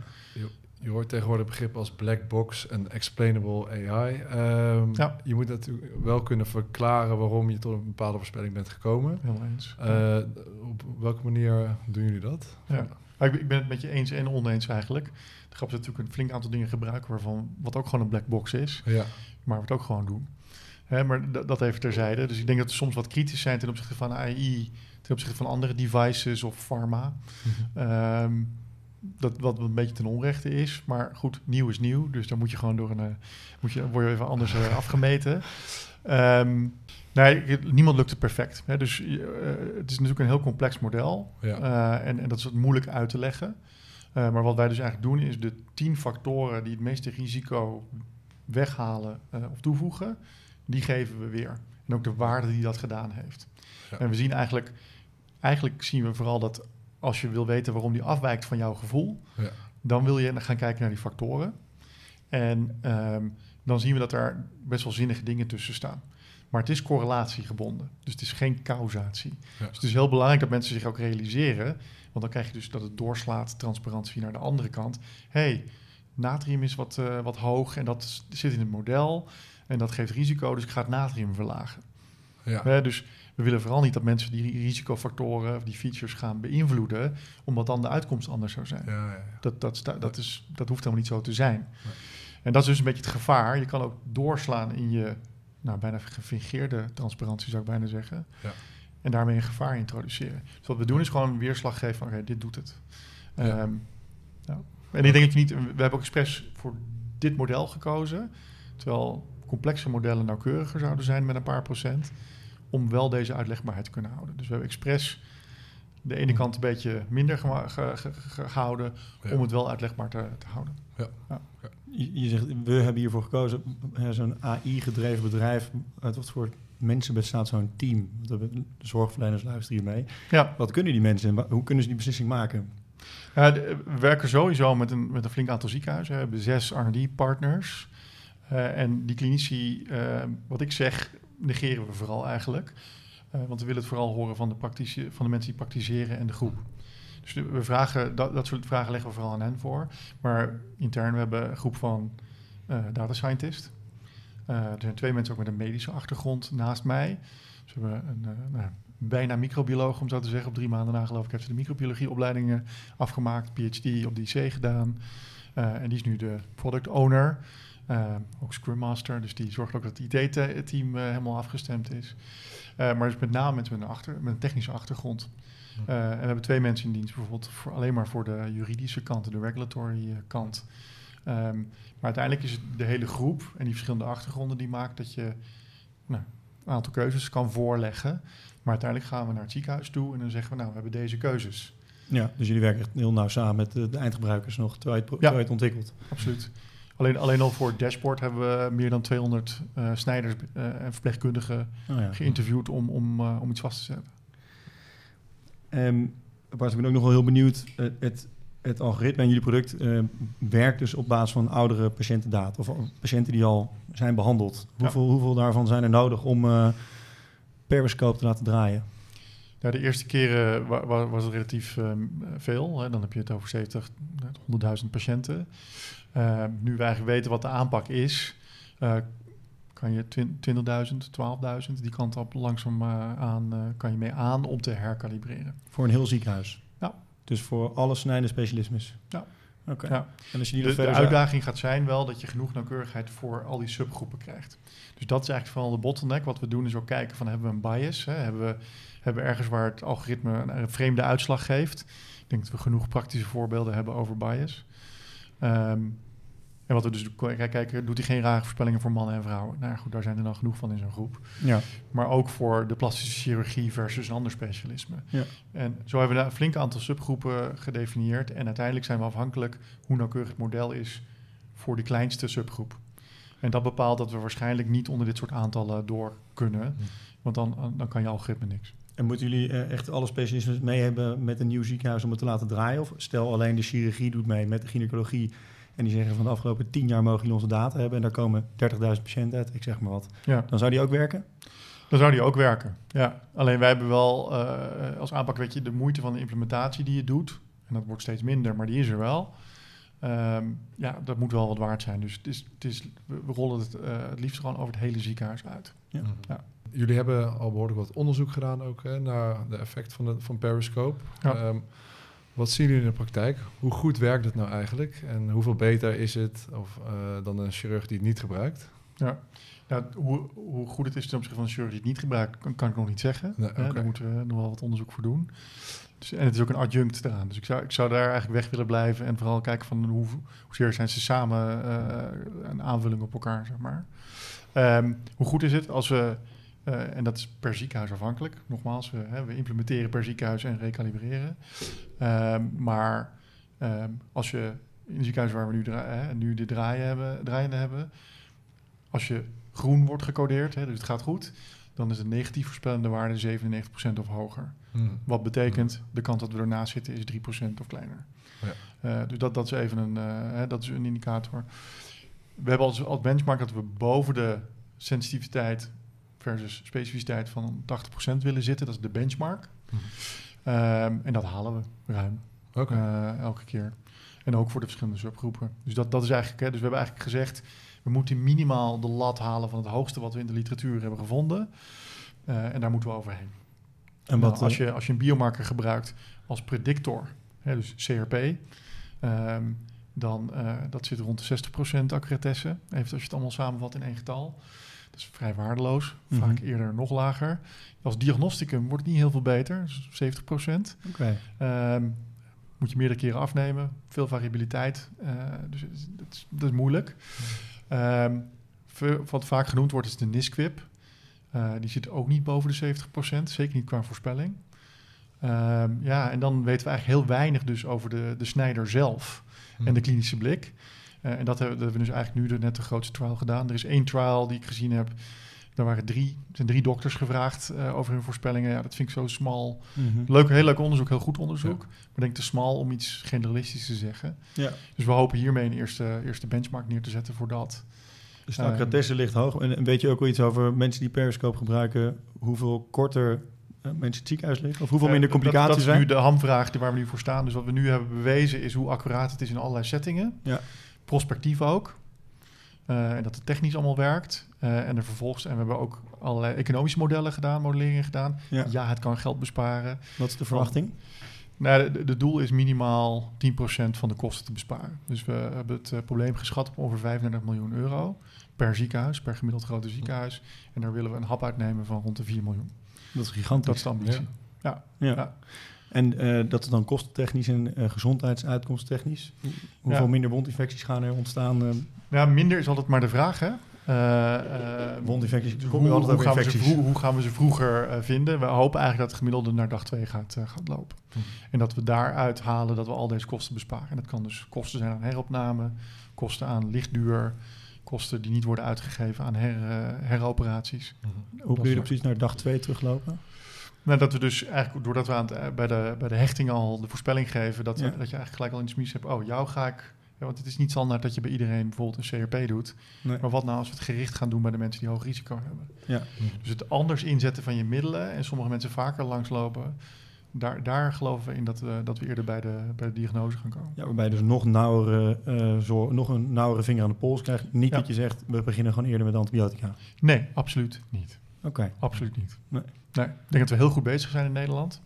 Je, hoort tegenwoordig begrippen als black box en explainable AI. Um, ja. Je moet natuurlijk wel kunnen verklaren waarom je tot een bepaalde voorspelling bent gekomen. Heel eens. Uh, op welke manier doen jullie dat? Ja. Ik, ik, ben het met je eens en oneens eigenlijk. De grap is natuurlijk een flink aantal dingen gebruiken waarvan wat ook gewoon een black box is. Ja. Maar we het ook gewoon doen. Hè, maar dat even terzijde. Dus ik denk dat we soms wat kritisch zijn ten opzichte van AI ten opzichte van andere devices of pharma. Mhm. Ehm, dat wat een beetje ten onrechte is. Maar goed, nieuw is nieuw. Dus dan moet je gewoon door een. Uh, moet je, word je even anders uh, afgemeten. Um, nee, niemand lukt het perfect. Hè? Dus uh, het is natuurlijk een heel complex model. Ja. en, en dat is wat moeilijk uit te leggen. maar wat wij dus eigenlijk doen, is de tien factoren die het meeste risico weghalen of toevoegen, die geven we weer. En ook de waarde die dat gedaan heeft. Ja. En we zien eigenlijk eigenlijk zien we vooral dat als je wil weten waarom die afwijkt van jouw gevoel, ja. dan wil je gaan kijken naar die factoren. En um, dan zien we dat er best wel zinnige dingen tussen staan. Maar het is correlatiegebonden, dus het is geen causatie. Ja. Dus het is heel belangrijk dat mensen zich ook realiseren, want dan krijg je dus dat het doorslaat transparantie naar de andere kant. hey, natrium is wat, uh, wat hoog en dat zit in het model en dat geeft risico, dus ik ga het natrium verlagen. Ja. dus we willen vooral niet dat mensen die risicofactoren of die features gaan beïnvloeden, omdat dan de uitkomst anders zou zijn. Ja, ja, dat, dat, dat, is, dat hoeft helemaal niet zo te zijn. En dat is dus een beetje het gevaar. Je kan ook doorslaan in je nou, bijna gefingeerde transparantie, zou ik bijna zeggen. Ja. En daarmee een gevaar introduceren. Dus wat we doen is gewoon een weerslag geven van, oké, dit doet het. Ja. Um, nou, en ik denk dat je niet... We hebben ook expres voor dit model gekozen. Terwijl complexe modellen nauwkeuriger zouden zijn met een paar procent om wel deze uitlegbaarheid te kunnen houden. Dus we hebben expres de ene kant een beetje minder gehouden om het wel uitlegbaar te, te houden. Ja. ja. Je, je, zegt, we hebben hiervoor gekozen, zo'n AI-gedreven bedrijf, uit wat voor mensen bestaat zo'n team? De zorgverleners luisteren hier mee. Ja. Wat kunnen die mensen en hoe kunnen ze die beslissing maken? Ja, we werken sowieso met een, met een flink aantal ziekenhuizen. We hebben zes R&D-partners. Uh, en die klinici, uh, wat ik zeg, negeren we vooral eigenlijk. Uh, want we willen het vooral horen van de, van de mensen die praktiseren en de groep. Dus we vragen, dat, dat soort vragen leggen we vooral aan hen voor. Maar intern, we hebben een groep van uh, data scientists. Uh, er zijn twee mensen ook met een medische achtergrond naast mij. Dus we hebben een nou, bijna microbioloog, om zo te zeggen. Op drie maanden na geloof ik heeft ze de microbiologieopleidingen afgemaakt. PhD op IC gedaan. en die is nu de product owner. Ook Scrum Master, dus die zorgt ook dat het IT-team helemaal afgestemd is. Uh, maar dus met name met achter, met een technische achtergrond. En we hebben twee mensen in dienst, bijvoorbeeld voor, alleen maar voor de juridische kant, de regulatory kant. Um, maar uiteindelijk is het de hele groep en die verschillende achtergronden die maakt dat je nou, een aantal keuzes kan voorleggen. Maar uiteindelijk gaan we naar het ziekenhuis toe en dan zeggen we, nou, we hebben deze keuzes. Ja, dus jullie werken echt heel nauw samen met de, de eindgebruikers nog, terwijl je het, terwijl je het ontwikkelt. Absoluut. Alleen, alleen al voor het dashboard hebben we meer dan 200 uh, snijders uh, en verpleegkundigen oh ja. geïnterviewd om, om, uh, om iets vast te zetten. Um, Bart, ik ben ook nog wel heel benieuwd. het, het algoritme en jullie product werkt dus op basis van oudere patiëntendata. Of patiënten die al zijn behandeld. Hoeveel, ja. hoeveel daarvan zijn er nodig om periscope te laten draaien? Ja, de eerste keren wa was het relatief um, veel. Hè. Dan heb je het over 70, 100.000 patiënten. Uh, nu wij eigenlijk weten wat de aanpak is, uh, kan je 20.000, 12.000, die kant op langzaam uh, aan, kan je mee aan om te herkalibreren. Voor een heel ziekenhuis? Ja. Dus voor alle snijdende specialismes? Ja. Oké. Okay. Ja. En als je die de, de uitdaging gaat zijn wel dat je genoeg nauwkeurigheid voor al die subgroepen krijgt. Dus dat is eigenlijk vooral de bottleneck. Wat we doen is ook kijken van hebben we een bias? Hè? Hebben, we, hebben we ergens waar het algoritme een vreemde uitslag geeft? Ik denk dat we genoeg praktische voorbeelden hebben over bias. Um, En wat we dus kijken, doet hij geen rare voorspellingen voor mannen en vrouwen? Nou ja, goed, daar zijn er dan genoeg van in zo'n groep. Ja. Maar ook voor de plastische chirurgie versus een ander specialisme. Ja. En zo hebben we daar een flink aantal subgroepen gedefinieerd. En uiteindelijk zijn we afhankelijk hoe nauwkeurig het model is voor die kleinste subgroep. En dat bepaalt dat we waarschijnlijk niet onder dit soort aantallen door kunnen. Hm. Want dan, dan kan je algoritme niks. En moeten jullie eh, echt alle specialisten mee hebben met een nieuw ziekenhuis om het te laten draaien? Of stel alleen de chirurgie doet mee met de gynaecologie en die zeggen van de afgelopen tien jaar mogen jullie onze data hebben en daar komen 30.000 patiënten uit, ik zeg maar wat. Ja. Dan zou die ook werken? Dan zou die ook werken. Ja. Alleen wij hebben wel eh, als aanpak, weet je, de moeite van de implementatie die je doet. En dat wordt steeds minder, maar die is er wel. Ehm, ja, dat moet wel wat waard zijn. Dus het is, het is, we rollen het eh, het liefst gewoon over het hele ziekenhuis uit. Ja. Mhm. Ja. Jullie hebben al behoorlijk wat onderzoek gedaan ook hè, naar de effect van, de, van Periscope. Ja. Ehm, wat zien jullie in de praktijk? Hoe goed werkt het nou eigenlijk? En hoeveel beter is het of, eh, dan een chirurg die het niet gebruikt? Ja. Nou, hoe, hoe goed het is ten opzichte van een chirurg die het niet gebruikt, kan, kan ik nog niet zeggen. Nee. Daar moeten we nog wel wat onderzoek voor doen. Dus, en het is ook een adjunct eraan. Dus ik zou, ik zou daar eigenlijk weg willen blijven en vooral kijken van hoe, hoezeer zijn ze samen eh, een aanvulling op elkaar, zeg maar. Ehm, hoe goed is het als we, eh, en dat is per ziekenhuis afhankelijk, nogmaals, we, hè, we implementeren per ziekenhuis en recalibreren. Ehm, maar ehm, als je in het ziekenhuis waar we nu, hè, nu de draaien hebben, draaiende hebben, als je groen wordt gecodeerd, hè, dus het gaat goed, dan is de negatief voorspellende waarde 97% of hoger. Mhm. Wat betekent, de kans dat we ernaast zitten is 3% of kleiner. Ja. Eh, dus dat, dat is even een, eh, hè, dat is een indicator. We hebben als, als benchmark dat we boven de sensitiviteit versus specificiteit van 80% willen zitten. Dat is de benchmark. Mhm. Ehm, en dat halen we ruim eh, elke keer. En ook voor de verschillende subgroepen. Dus dat, dat is eigenlijk, hè, dus we hebben eigenlijk gezegd, we moeten minimaal de lat halen van het hoogste wat we in de literatuur hebben gevonden. Eh, en daar moeten we overheen. En Nou, wat, als, eh, je, als je een biomarker gebruikt als predictor, hè, dus CRP, ehm, dan uh, dat zit rond de 60% accuratesse. Even als je het allemaal samenvat in één getal. Dat is vrij waardeloos, Mhm. vaak eerder nog lager. Als diagnosticum wordt het niet heel veel beter, dus 70%. Oké. Ehm, moet je meerdere keren afnemen, veel variabiliteit. eh, dus is- dat is, dat is moeilijk. Ehm, wat vaak genoemd wordt is de NISQIP. Eh, die zit ook niet boven de 70%, zeker niet qua voorspelling. Ehm, ja, en dan weten we eigenlijk heel weinig dus over de, de snijder zelf en de klinische blik. Eh, en dat hebben, dat hebben we dus eigenlijk nu de, net de grootste trial gedaan. Er is één trial die ik gezien heb. Daar waren drie, zijn drie dokters gevraagd eh, over hun voorspellingen. Ja, dat vind ik zo smal. Mhm. Leuk, heel leuk onderzoek, heel goed onderzoek. Maar denk te smal om iets generalistisch te zeggen. Ja. Dus we hopen hiermee een eerste, eerste benchmark neer te zetten voor dat. Dus de Ehm, accuratesse ligt hoog. En, weet je ook wel iets over mensen die Periscope gebruiken, hoeveel korter eh, mensen in het ziekenhuis liggen? Of hoeveel minder complicaties dat, is zijn? nu de hamvraag die waar we nu voor staan. Dus wat we nu hebben bewezen is hoe accuraat het is in allerlei settingen. Ja. Prospectief ook. Eh, en dat het technisch allemaal werkt. Eh, en er vervolgens, en we hebben ook allerlei economische modellen gedaan, modelleringen gedaan. Ja. Ja, het kan geld besparen. Wat is de verwachting? Nou, de, de doel is minimaal 10% van de kosten te besparen. Dus we hebben het eh, probleem geschat op ongeveer 35 miljoen euro per ziekenhuis, per gemiddeld grote ziekenhuis. En daar willen we een hap uitnemen van rond de 4 miljoen. Dat is gigantisch. Dat is de ambitie. Ja. Ja. Ja. En eh, dat is dan kostentechnisch en eh gezondheidsuitkomsttechnisch. Hoe- Hoeveel Ja. minder wondinfecties gaan er ontstaan? eh, Ja, minder is altijd maar de vraag, hè? Wondinfecties, hoe, gaan infecties. vroeg- hoe gaan we ze vroeger vinden? We hopen eigenlijk dat het gemiddelde naar dag 2 gaat, gaat lopen. Hm. En dat we daaruit halen dat we al deze kosten besparen. En dat kan dus kosten zijn aan heropname, kosten aan lichtduur, kosten die niet worden uitgegeven aan her, heroperaties. Mhm. Hoe kun je er precies naar dag 2 teruglopen? Nou, dat we dus eigenlijk, doordat we aan het, eh, bij, de, bij de hechting al de voorspelling geven, dat, Ja. dat je eigenlijk gelijk al in de smies hebt, oh, jou ga ik... Ja, want het is niet standaard dat je bij iedereen bijvoorbeeld een CRP doet. Nee. Maar wat nou als we het gericht gaan doen bij de mensen die hoog risico hebben? Ja. Dus het anders inzetten van je middelen en sommige mensen vaker langslopen, daar, daar geloven we in dat we, dat we eerder bij de, bij de diagnose gaan komen. Ja, waarbij je dus nog, nauwere, zorg, nog een nauwere vinger aan de pols krijgt. Niet Ja. dat je zegt, we beginnen gewoon eerder met antibiotica. Nee, absoluut niet. Oké. Absoluut niet. Nee. Nee, ik denk dat we heel goed bezig zijn in Nederland.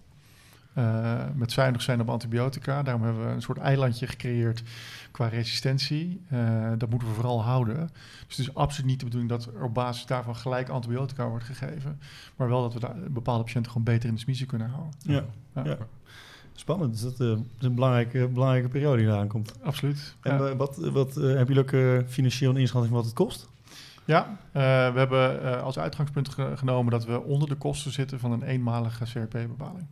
Eh, met zuinig zijn op antibiotica. Daarom hebben we een soort eilandje gecreëerd qua resistentie. Eh, dat moeten we vooral houden. Dus het is absoluut niet de bedoeling dat er op basis daarvan gelijk antibiotica wordt gegeven. Maar wel dat we daar bepaalde patiënten gewoon beter in de smiezen kunnen houden. Ja. Ja. Ja. Spannend. Dus dat eh, is een belangrijke, belangrijke periode die eraan komt. Absoluut. En Ja. eh, wat, wat eh, hebben jullie ook eh, financieel een inschatting van wat het kost? Ja, eh, we hebben eh, als uitgangspunt ge- genomen dat we onder de kosten zitten van een eenmalige CRP-bepaling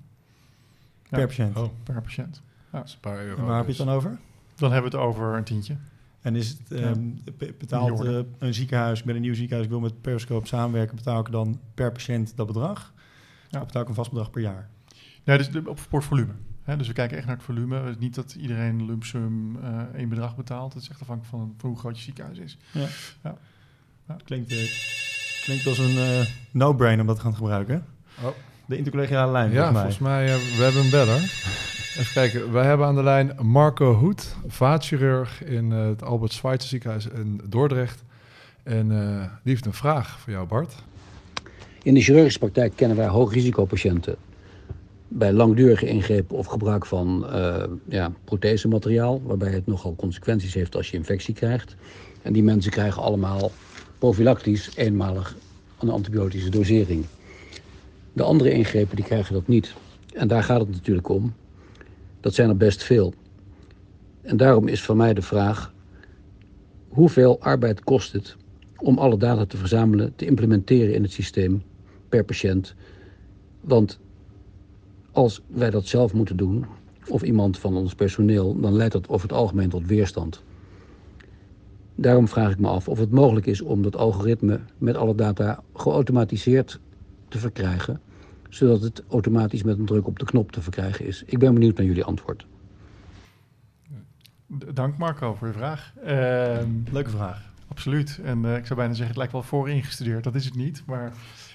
Ja. Per patiënt. Oh, per patiënt. dat is een paar euro. en waar heb je dus. het dan over? Dan hebben we het over een tientje. En is het, Ja. ehm, be- betaalt eh, een ziekenhuis, ben een nieuw ziekenhuis, ik wil met Periscope samenwerken, betaal ik dan per patiënt dat bedrag? Ja. Of betaal ik een vast bedrag per jaar? Nee, dus de, op, voor volume. Hè, dus we kijken echt naar het volume. Het is niet dat iedereen lump sum eh, één bedrag betaalt. Het is echt afhankelijk van, van hoe groot je ziekenhuis is. Klinkt, eh, klinkt als een eh, no-brainer om dat te gaan gebruiken. Oh. De intercollegiale lijn, Ja, volgens mij. volgens mij, eh, we hebben een beller. Even kijken, wij hebben aan de lijn Marco Hoed, vaatchirurg in het Albert Schweitzer ziekenhuis in Dordrecht. En eh, die heeft een vraag voor jou, Bart. In de chirurgische praktijk kennen wij hoogrisicopatiënten bij langdurige ingrepen of gebruik van eh ja, prothesemateriaal, waarbij het nogal consequenties heeft als je infectie krijgt. En die mensen krijgen allemaal profilactisch eenmalig een antibiotische dosering. De andere ingrepen die krijgen dat niet. En daar gaat het natuurlijk om. Dat zijn er best veel. En daarom is voor mij de vraag: hoeveel arbeid kost het om alle data te verzamelen, te implementeren in het systeem per patiënt. Want als wij dat zelf moeten doen, of iemand van ons personeel, dan leidt dat over het algemeen tot weerstand. Daarom vraag ik me af of het mogelijk is om dat algoritme met alle data geautomatiseerd te verkrijgen, zodat het automatisch met een druk op de knop te verkrijgen is. Ik ben benieuwd naar jullie antwoord. Dank Marco voor je vraag. Ehm, Leuke vraag. Absoluut. En eh, ik zou bijna zeggen, het lijkt wel vooringestudeerd. Dat is het niet. Maar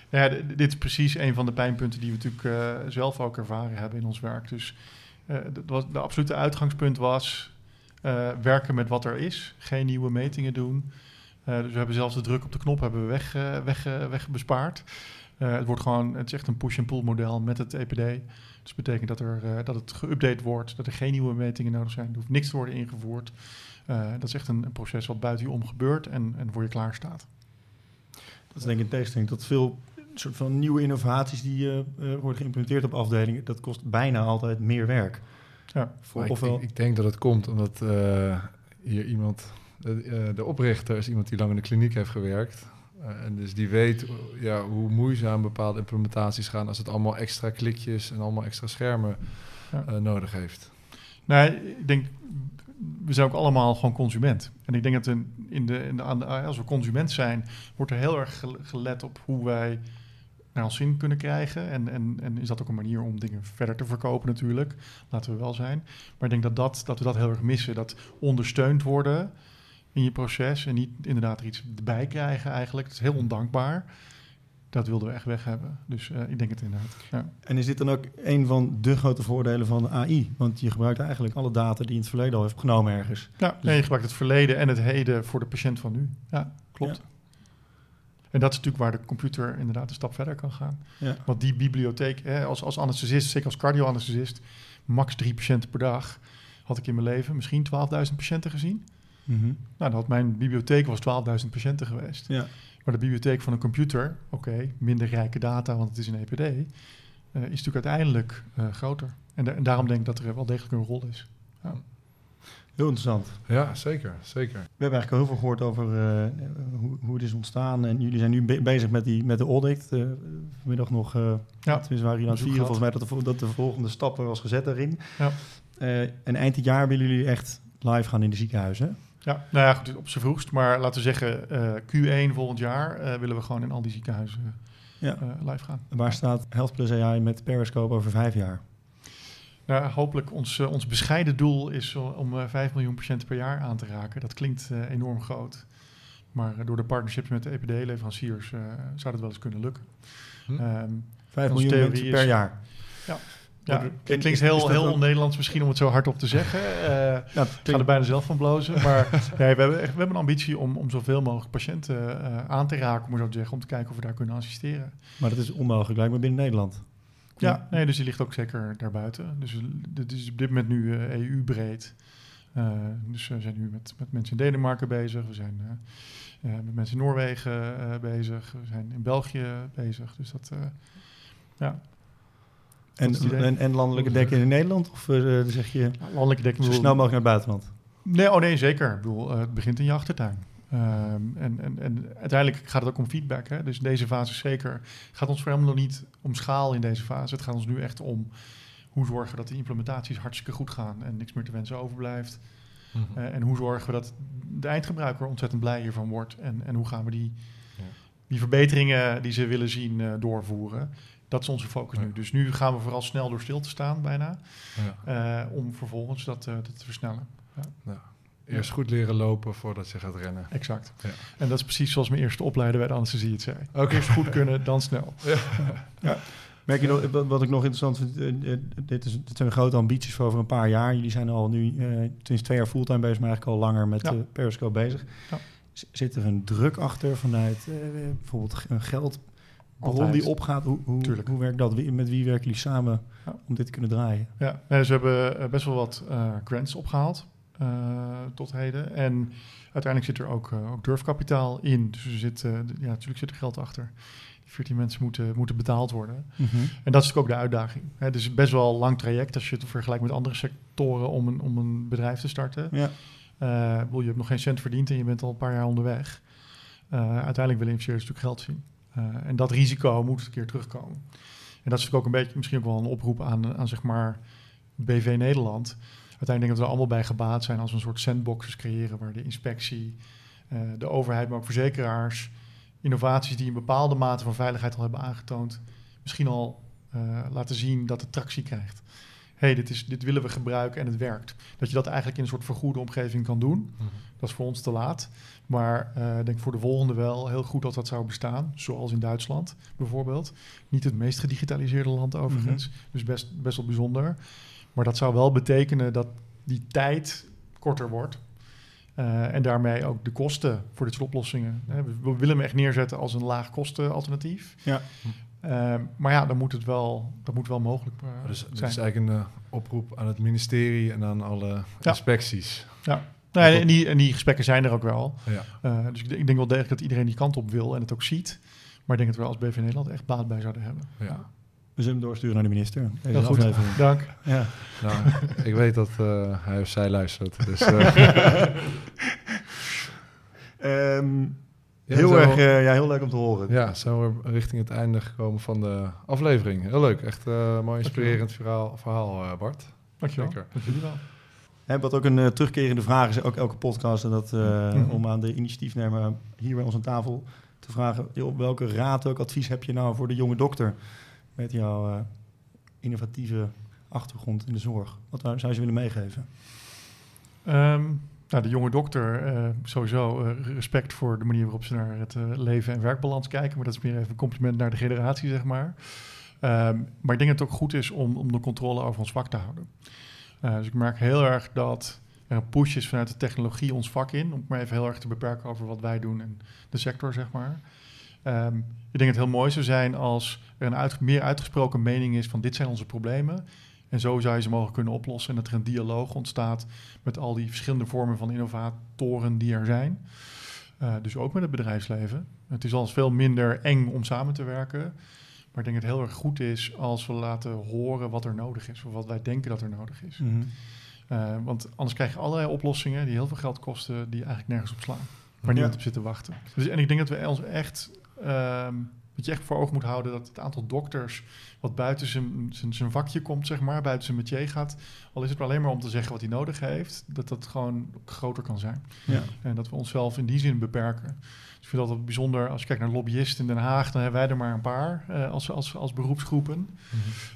ja, d- dit is precies een van de pijnpunten die we natuurlijk eh, zelf ook ervaren hebben in ons werk. Dus eh, de, was- de absolute uitgangspunt was eh, werken met wat er is. Geen nieuwe metingen doen. Eh, dus we hebben zelfs de druk op de knop hebben we weg, eh, weg, het wordt gewoon, het is echt een push-and-pull model met het EPD. Dus dat betekent dat, er, dat het geüpdate wordt, dat er geen nieuwe metingen nodig zijn. Er hoeft niks te worden ingevoerd. Dat is echt een, een proces wat buiten je om gebeurt en, voor je klaar staat. Dat is denk ik in tegenstelling tot veel soort van nieuwe innovaties die worden geïmplementeerd op afdelingen. Dat kost bijna altijd meer werk. Ja. Voor, ik, ofwel, ik, ik denk dat het komt omdat eh, hier iemand, de, eh, de oprichter is iemand die lang in de kliniek heeft gewerkt. Eh, en dus die weet eh, ja, hoe moeizaam bepaalde implementaties gaan als het allemaal extra klikjes en allemaal extra schermen Ja. eh, nodig heeft. Nou, ik denk, we zijn ook allemaal gewoon consument. En ik denk dat in, in de, in de, als we consument zijn, wordt er heel erg gel- gelet op hoe wij naar ons zin kunnen krijgen. En, en, en is dat ook een manier om dingen verder te verkopen natuurlijk. Laten we wel zijn. Maar ik denk dat, dat, dat we dat heel erg missen. Dat ondersteund worden in je proces en niet inderdaad er iets bij krijgen eigenlijk. Dat is heel ondankbaar. Dat wilden we echt weg hebben. Dus eh, ik denk het inderdaad. Ja. En is dit dan ook een van de grote voordelen van AI? Want je gebruikt eigenlijk alle data die in het verleden al heeft opgenomen ergens. Ja, nee, je gebruikt het verleden en het heden voor de patiënt van nu. Ja, klopt. Ja. En dat is natuurlijk waar de computer inderdaad een stap verder kan gaan. Ja. Want die bibliotheek, hè, als, als anesthesist, zeker als cardioanesthesist, max drie patiënten per dag had ik in mijn leven misschien 12.000 patiënten gezien. Mhm. Nou, had mijn bibliotheek was 12.000 patiënten geweest. Ja. Maar de bibliotheek van een computer, oké, minder rijke data, want het is een EPD, eh, is natuurlijk uiteindelijk eh, groter. En, da- en daarom denk ik dat er wel degelijk een rol is. Heel interessant. Ja, zeker, zeker. We hebben eigenlijk al heel veel gehoord over eh, hoe, hoe het is ontstaan. En jullie zijn nu be- bezig met, die, met de audit. Eh, vanmiddag nog, eh Ja, tenminste waren jullie aan het vieren. Volgens mij dat de, dat de volgende stappen was gezet daarin. Ja. Eh, en eind dit jaar willen jullie echt live gaan in de ziekenhuizen. Ja, nou ja, goed, op z'n vroegst. Maar laten we zeggen, eh, Q1 volgend jaar eh, willen we gewoon in al die ziekenhuizen Ja. eh, live gaan. Waar staat Health Plus AI met Periscope over vijf jaar? Nou, hopelijk ons, eh, ons bescheiden doel is om eh 5 miljoen patiënten per jaar aan te raken. Dat klinkt eh, enorm groot. Maar door de partnerships met de EPD-leveranciers zou dat wel eens kunnen lukken. Hm. Ehm, Vijf Onze miljoen is- per jaar. ja, Maar het klinkt heel, heel on-Nederlands misschien om het zo hardop te zeggen. Eh, Ja, Ik ga er bijna zelf van blozen. Maar nee, we, hebben, echt- we hebben een ambitie om, om zoveel mogelijk patiënten aan te raken, om zo te zeggen, om te kijken of we daar kunnen assisteren. maar dat is onmogelijk, lijkt me binnen Nederland. Ja, nee, dus die ligt ook zeker daarbuiten. Dus dit is op dit moment nu EU-breed. dus we zijn nu met, met mensen in Denemarken bezig. We zijn eh, eh, met mensen in Noorwegen eh, bezig. We zijn in België bezig. Dus dat, eh, ja. En, en, en landelijke dekking in Nederland? Of eh, zeg je Ja, landelijke dekking... zo snel mogelijk naar het buitenland? Nee, oh nee, zeker. Ik bedoel, eh, het begint in je achtertuin. Ehm, en, en, en uiteindelijk gaat het ook om feedback. Hè? Dus deze fase zeker. Gaat ons voor helemaal nog niet om schaal in deze fase. Het gaat ons nu echt om hoe zorgen we dat de implementaties hartstikke goed gaan en niks meer te wensen overblijft. Eh, en hoe zorgen we dat de eindgebruiker ontzettend blij hiervan wordt. En, en hoe gaan we die, Ja. die verbeteringen die ze willen zien eh, doorvoeren. Dat is onze focus Ja. nu. Dus nu gaan we vooral snel door stil te staan bijna. Ja. eh, om vervolgens dat, dat te versnellen. Eerst goed leren lopen voordat je gaat rennen. Exact. Ja. En dat is precies zoals mijn eerste opleider bij de anesthesie het zei. Oké. Eerst goed kunnen, dan snel. Merk je nog, wat- ik nog interessant vind, eh, eh, dit, is, dit zijn grote ambities voor over een paar jaar. Jullie zijn al nu, eh sinds twee jaar fulltime bezig, maar eigenlijk al langer met Ja. eh, Periscope bezig. Ja. Zit er een druk achter vanuit eh, bijvoorbeeld een geldbron Altijd. die opgaat? Hoe, hoe, Tuurlijk. hoe werkt dat? Met wie werken jullie samen Ja. om dit te kunnen draaien? Ja, nee, ze hebben eh, best wel wat eh, grants opgehaald eh, tot heden. En uiteindelijk zit er ook, eh, ook durfkapitaal in. Dus er zit, eh, ja, natuurlijk zit er geld achter. Die 14 mensen moeten, moeten betaald worden. En dat is natuurlijk ook de uitdaging. Hè, het is best wel een lang traject als je het vergelijkt met andere sectoren om een, om een bedrijf te starten. Ja. Eh, bedoel, je hebt nog geen cent verdiend en je bent al een paar jaar onderweg. Eh, uiteindelijk willen investeerders natuurlijk geld zien. Eh, en dat risico moet een keer terugkomen. En dat is natuurlijk ook een beetje, misschien ook wel een oproep aan, aan zeg maar BV Nederland. Uiteindelijk denk ik dat we er allemaal bij gebaat zijn als we een soort sandboxes creëren waar de inspectie, eh, de overheid, maar ook verzekeraars, innovaties die een bepaalde mate van veiligheid al hebben aangetoond, misschien al eh, laten zien dat het tractie krijgt. hey, dit, is, dit willen we gebruiken en het werkt. Dat je dat eigenlijk in een soort vergoede omgeving kan doen. Mhm. Dat is voor ons te laat. Maar eh, ik denk voor de volgende wel heel goed dat dat zou bestaan. Zoals in Duitsland bijvoorbeeld. Niet het meest gedigitaliseerde land overigens. Dus best, best wel bijzonder. Maar dat zou wel betekenen dat die tijd korter wordt. Eh, en daarmee ook de kosten voor dit soort oplossingen. We, willen hem echt neerzetten als een laag kosten alternatief. Ja. Eh, maar ja, dan moet het wel, dat moet wel mogelijk eh, Dus zijn. is eigenlijk een oproep aan het ministerie en aan alle Ja. inspecties. Nee, en, die, en die gesprekken zijn er ook wel. Ja. Dus ik, denk- ik denk wel degelijk dat iedereen die kant op wil en het ook ziet. Maar ik denk dat we als BV Nederland echt baat bij zouden hebben. Ja. We zullen hem doorsturen naar de minister. Heel goed. aflevering. Dank. Ja. Nou, ik weet dat eh, hij of zij luistert. Dus, eh, Ehm, ja, heel erg, eh, ja, heel leuk om te horen. Ja, zijn we richting het einde gekomen van de aflevering. Heel leuk. Echt eh mooi inspirerend verhaal, verhaal eh, Bart. Dankjewel. Zeker. Jullie wel. Hè, wat ook een terugkerende vraag is, ook elke podcast, en dat, eh, Mhm. om aan de initiatiefnemer hier bij ons aan tafel te vragen, joh, welke raad, welk advies heb je nou voor de jonge dokter met jouw eh, innovatieve achtergrond in de zorg? Wat zou je ze willen meegeven? Ehm, nou, de jonge dokter, eh, sowieso eh, respect voor de manier waarop ze naar het leven- en werkbalans kijken. Maar dat is meer even een compliment naar de generatie, zeg maar. Ehm, maar ik denk dat het ook goed is om, om de controle over ons vak te houden. Dus ik merk heel erg dat er een push is vanuit de technologie ons vak in. Om maar even heel erg te beperken over wat wij doen en de sector, zeg maar. Ehm, ik denk dat het heel mooi zou zijn als er een uit- meer uitgesproken mening is van dit zijn onze problemen. En zo zou je ze mogen kunnen oplossen. En dat er een dialoog ontstaat met al die verschillende vormen van innovatoren die er zijn. Eh, dus ook met het bedrijfsleven. Het is al veel minder eng om samen te werken. Maar ik denk dat het heel erg goed is als we laten horen wat er nodig is. Of wat wij denken dat er nodig is. Mhm. Eh, want anders krijg je allerlei oplossingen die heel veel geld kosten, die eigenlijk nergens op slaan. Waar Ja. niemand op zit te wachten. Dus, en ik denk dat we ons echt, ehm dat je echt voor ogen moet houden dat het aantal dokters wat buiten zijn, zijn, zijn vakje komt, zeg maar, buiten zijn métier gaat, al is het maar alleen maar om te zeggen wat hij nodig heeft, dat dat gewoon groter kan zijn. Ja. En dat we onszelf in die zin beperken. Dus ik vind dat altijd bijzonder, als je kijkt naar lobbyisten in Den Haag, dan hebben wij er maar een paar eh, als, als, als beroepsgroepen.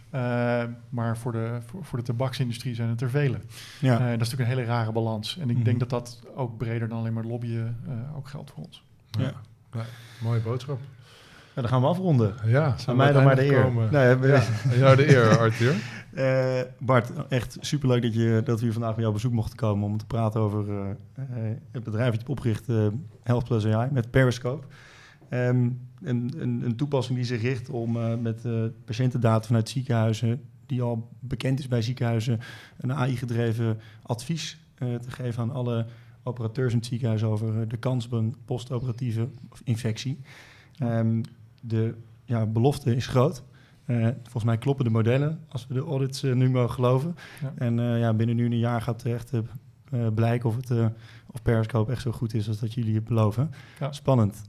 Eh, maar voor de, voor, voor de tabaksindustrie zijn het er vele. Ja. Eh, dat is natuurlijk een hele rare balans. En ik Mhm. denk dat dat ook breder dan alleen maar lobbyen eh, ook geldt voor ons. Ja. Ja. Ja, mooie boodschap. Dan gaan we afronden. Ja, Aan mij dan maar de eer. Nee, we- Ja, aan jou de eer, Arthur. Eh, Bart, echt superleuk dat, je, dat we hier vandaag bij jou bezoek mochten komen om te praten over eh, eh, het bedrijf dat je opgericht, Health Plus AI, met Periscope. Ehm, een, een, een toepassing die zich richt om met eh, patiëntendata vanuit ziekenhuizen, die al bekend is bij ziekenhuizen, een AI-gedreven advies te geven aan alle operateurs in het ziekenhuis over eh, de kans op een postoperatieve infectie. Ehm, de ja, belofte is groot. Eh, volgens mij kloppen de modellen, als we de audits eh, nu mogen geloven. Ja. En eh, ja, binnen nu een jaar gaat echt blijken of, het, eh, of Periscope echt zo goed is als dat jullie het beloven. Ja. Spannend.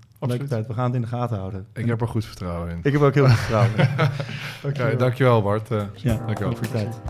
Tijd. We gaan het in de gaten houden. Ik heb er goed vertrouwen in. Ik heb ook heel veel vertrouwen. Oké, dankjewel Bart. Eh, Ja, Dankjewel. dank voor je tijd.